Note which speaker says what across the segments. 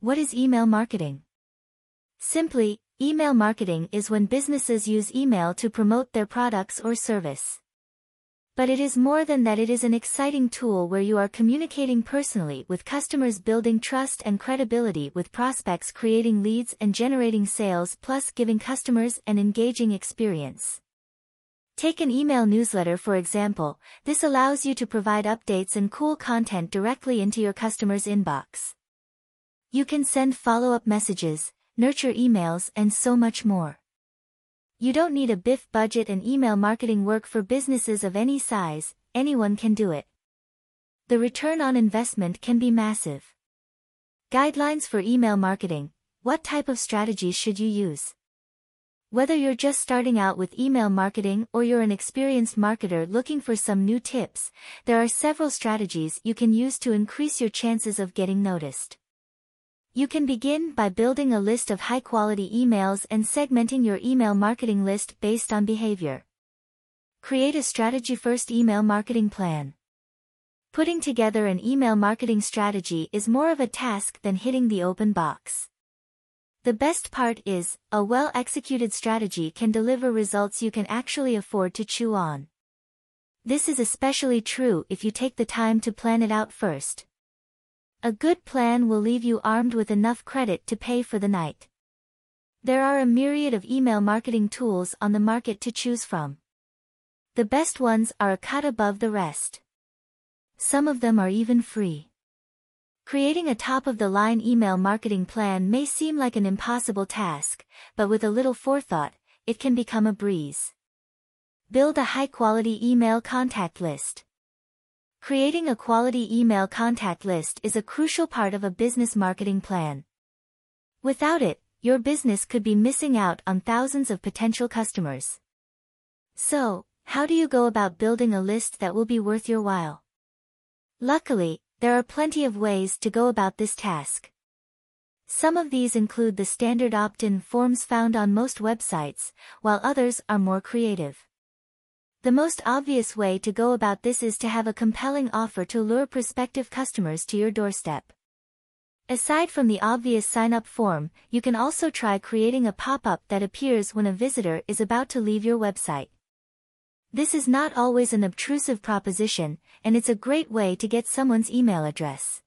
Speaker 1: What is email marketing? Simply, email marketing is when businesses use email to promote their products or service. But it is more than that it is an exciting tool where you are communicating personally with customers building trust and credibility with prospects creating leads and generating sales plus giving customers an engaging experience. Take an email newsletter for example, this allows you to provide updates and cool content directly into your customer's inbox. You can send follow-up messages, nurture emails and so much more. You don't need a BIF budget and email marketing work for businesses of any size, anyone can do it. The return on investment can be massive. Guidelines for email marketing. What type of strategies should you use? Whether you're just starting out with email marketing or you're an experienced marketer looking for some new tips, there are several strategies you can use to increase your chances of getting noticed. You can begin by building a list of high-quality emails and segmenting your email marketing list based on behavior. Create a strategy-first email marketing plan. Putting together an email marketing strategy is more of a task than hitting the open box. The best part is, a well-executed strategy can deliver results you can actually afford to chew on. This is especially true if you take the time to plan it out first. A good plan will leave you armed with enough credit to pay for the night. There are a myriad of email marketing tools on the market to choose from. The best ones are a cut above the rest. Some of them are even free. Creating a top-of-the-line email marketing plan may seem like an impossible task, but with a little forethought, it can become a breeze. Build a high-quality email contact list. Creating a quality email contact list is a crucial part of a business marketing plan. Without it, your business could be missing out on thousands of potential customers. So, how do you go about building a list that will be worth your while? Luckily, there are plenty of ways to go about this task. Some of these include the standard opt-in forms found on most websites, while others are more creative. The most obvious way to go about this is to have a compelling offer to lure prospective customers to your doorstep. Aside from the obvious sign-up form, you can also try creating a pop-up that appears when a visitor is about to leave your website. This is not always an obtrusive proposition, and it's a great way to get someone's email address.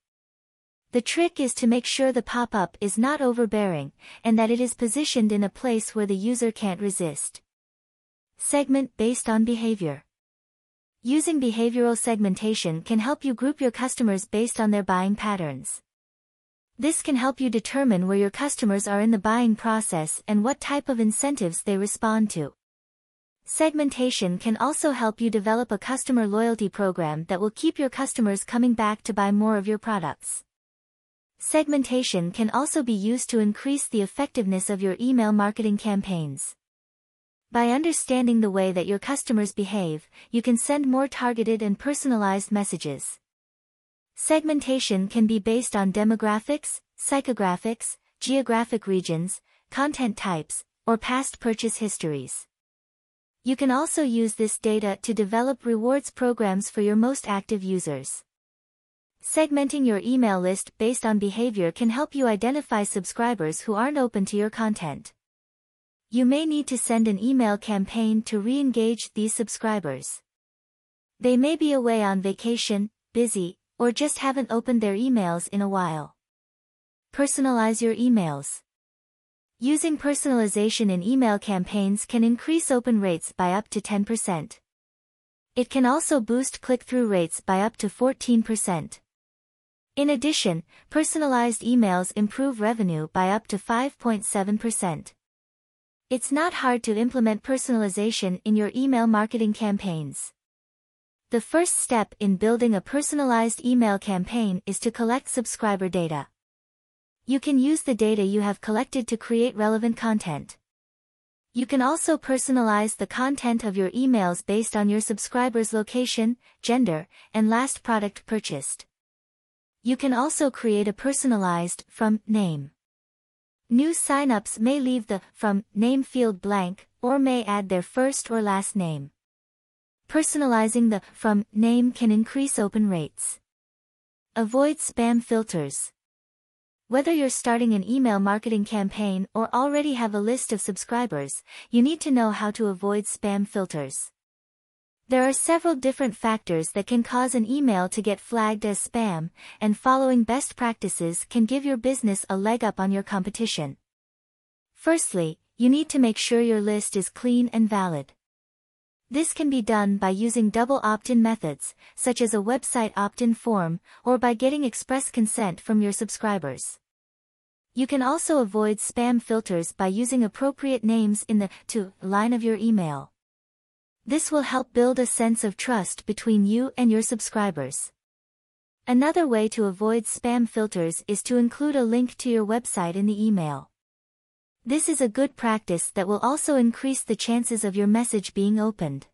Speaker 1: The trick is to make sure the pop-up is not overbearing, and that it is positioned in a place where the user can't resist. Segment based on behavior. Using behavioral segmentation can help you group your customers based on their buying patterns. This can help you determine where your customers are in the buying process and what type of incentives they respond to. Segmentation can also help you develop a customer loyalty program that will keep your customers coming back to buy more of your products. Segmentation can also be used to increase the effectiveness of your email marketing campaigns. By understanding the way that your customers behave, you can send more targeted and personalized messages. Segmentation can be based on demographics, psychographics, geographic regions, content types, or past purchase histories. You can also use this data to develop rewards programs for your most active users. Segmenting your email list based on behavior can help you identify subscribers who aren't open to your content. You may need to send an email campaign to re-engage these subscribers. They may be away on vacation, busy, or just haven't opened their emails in a while. Personalize your emails. Using personalization in email campaigns can increase open rates by up to 10%. It can also boost click-through rates by up to 14%. In addition, personalized emails improve revenue by up to 5.7%. It's not hard to implement personalization in your email marketing campaigns. The first step in building a personalized email campaign is to collect subscriber data. You can use the data you have collected to create relevant content. You can also personalize the content of your emails based on your subscriber's location, gender, and last product purchased. You can also create a personalized from name New signups may leave the from name field blank, or may add their first or last name. Personalizing the from name can increase open rates. Avoid spam filters. Whether you're starting an email marketing campaign or already have a list of subscribers, you need to know how to avoid spam filters. There are several different factors that can cause an email to get flagged as spam, and following best practices can give your business a leg up on your competition. Firstly, you need to make sure your list is clean and valid. This can be done by using double opt-in methods, such as a website opt-in form, or by getting express consent from your subscribers. You can also avoid spam filters by using appropriate names in the to line of your email. This will help build a sense of trust between you and your subscribers. Another way to avoid spam filters is to include a link to your website in the email. This is a good practice that will also increase the chances of your message being opened.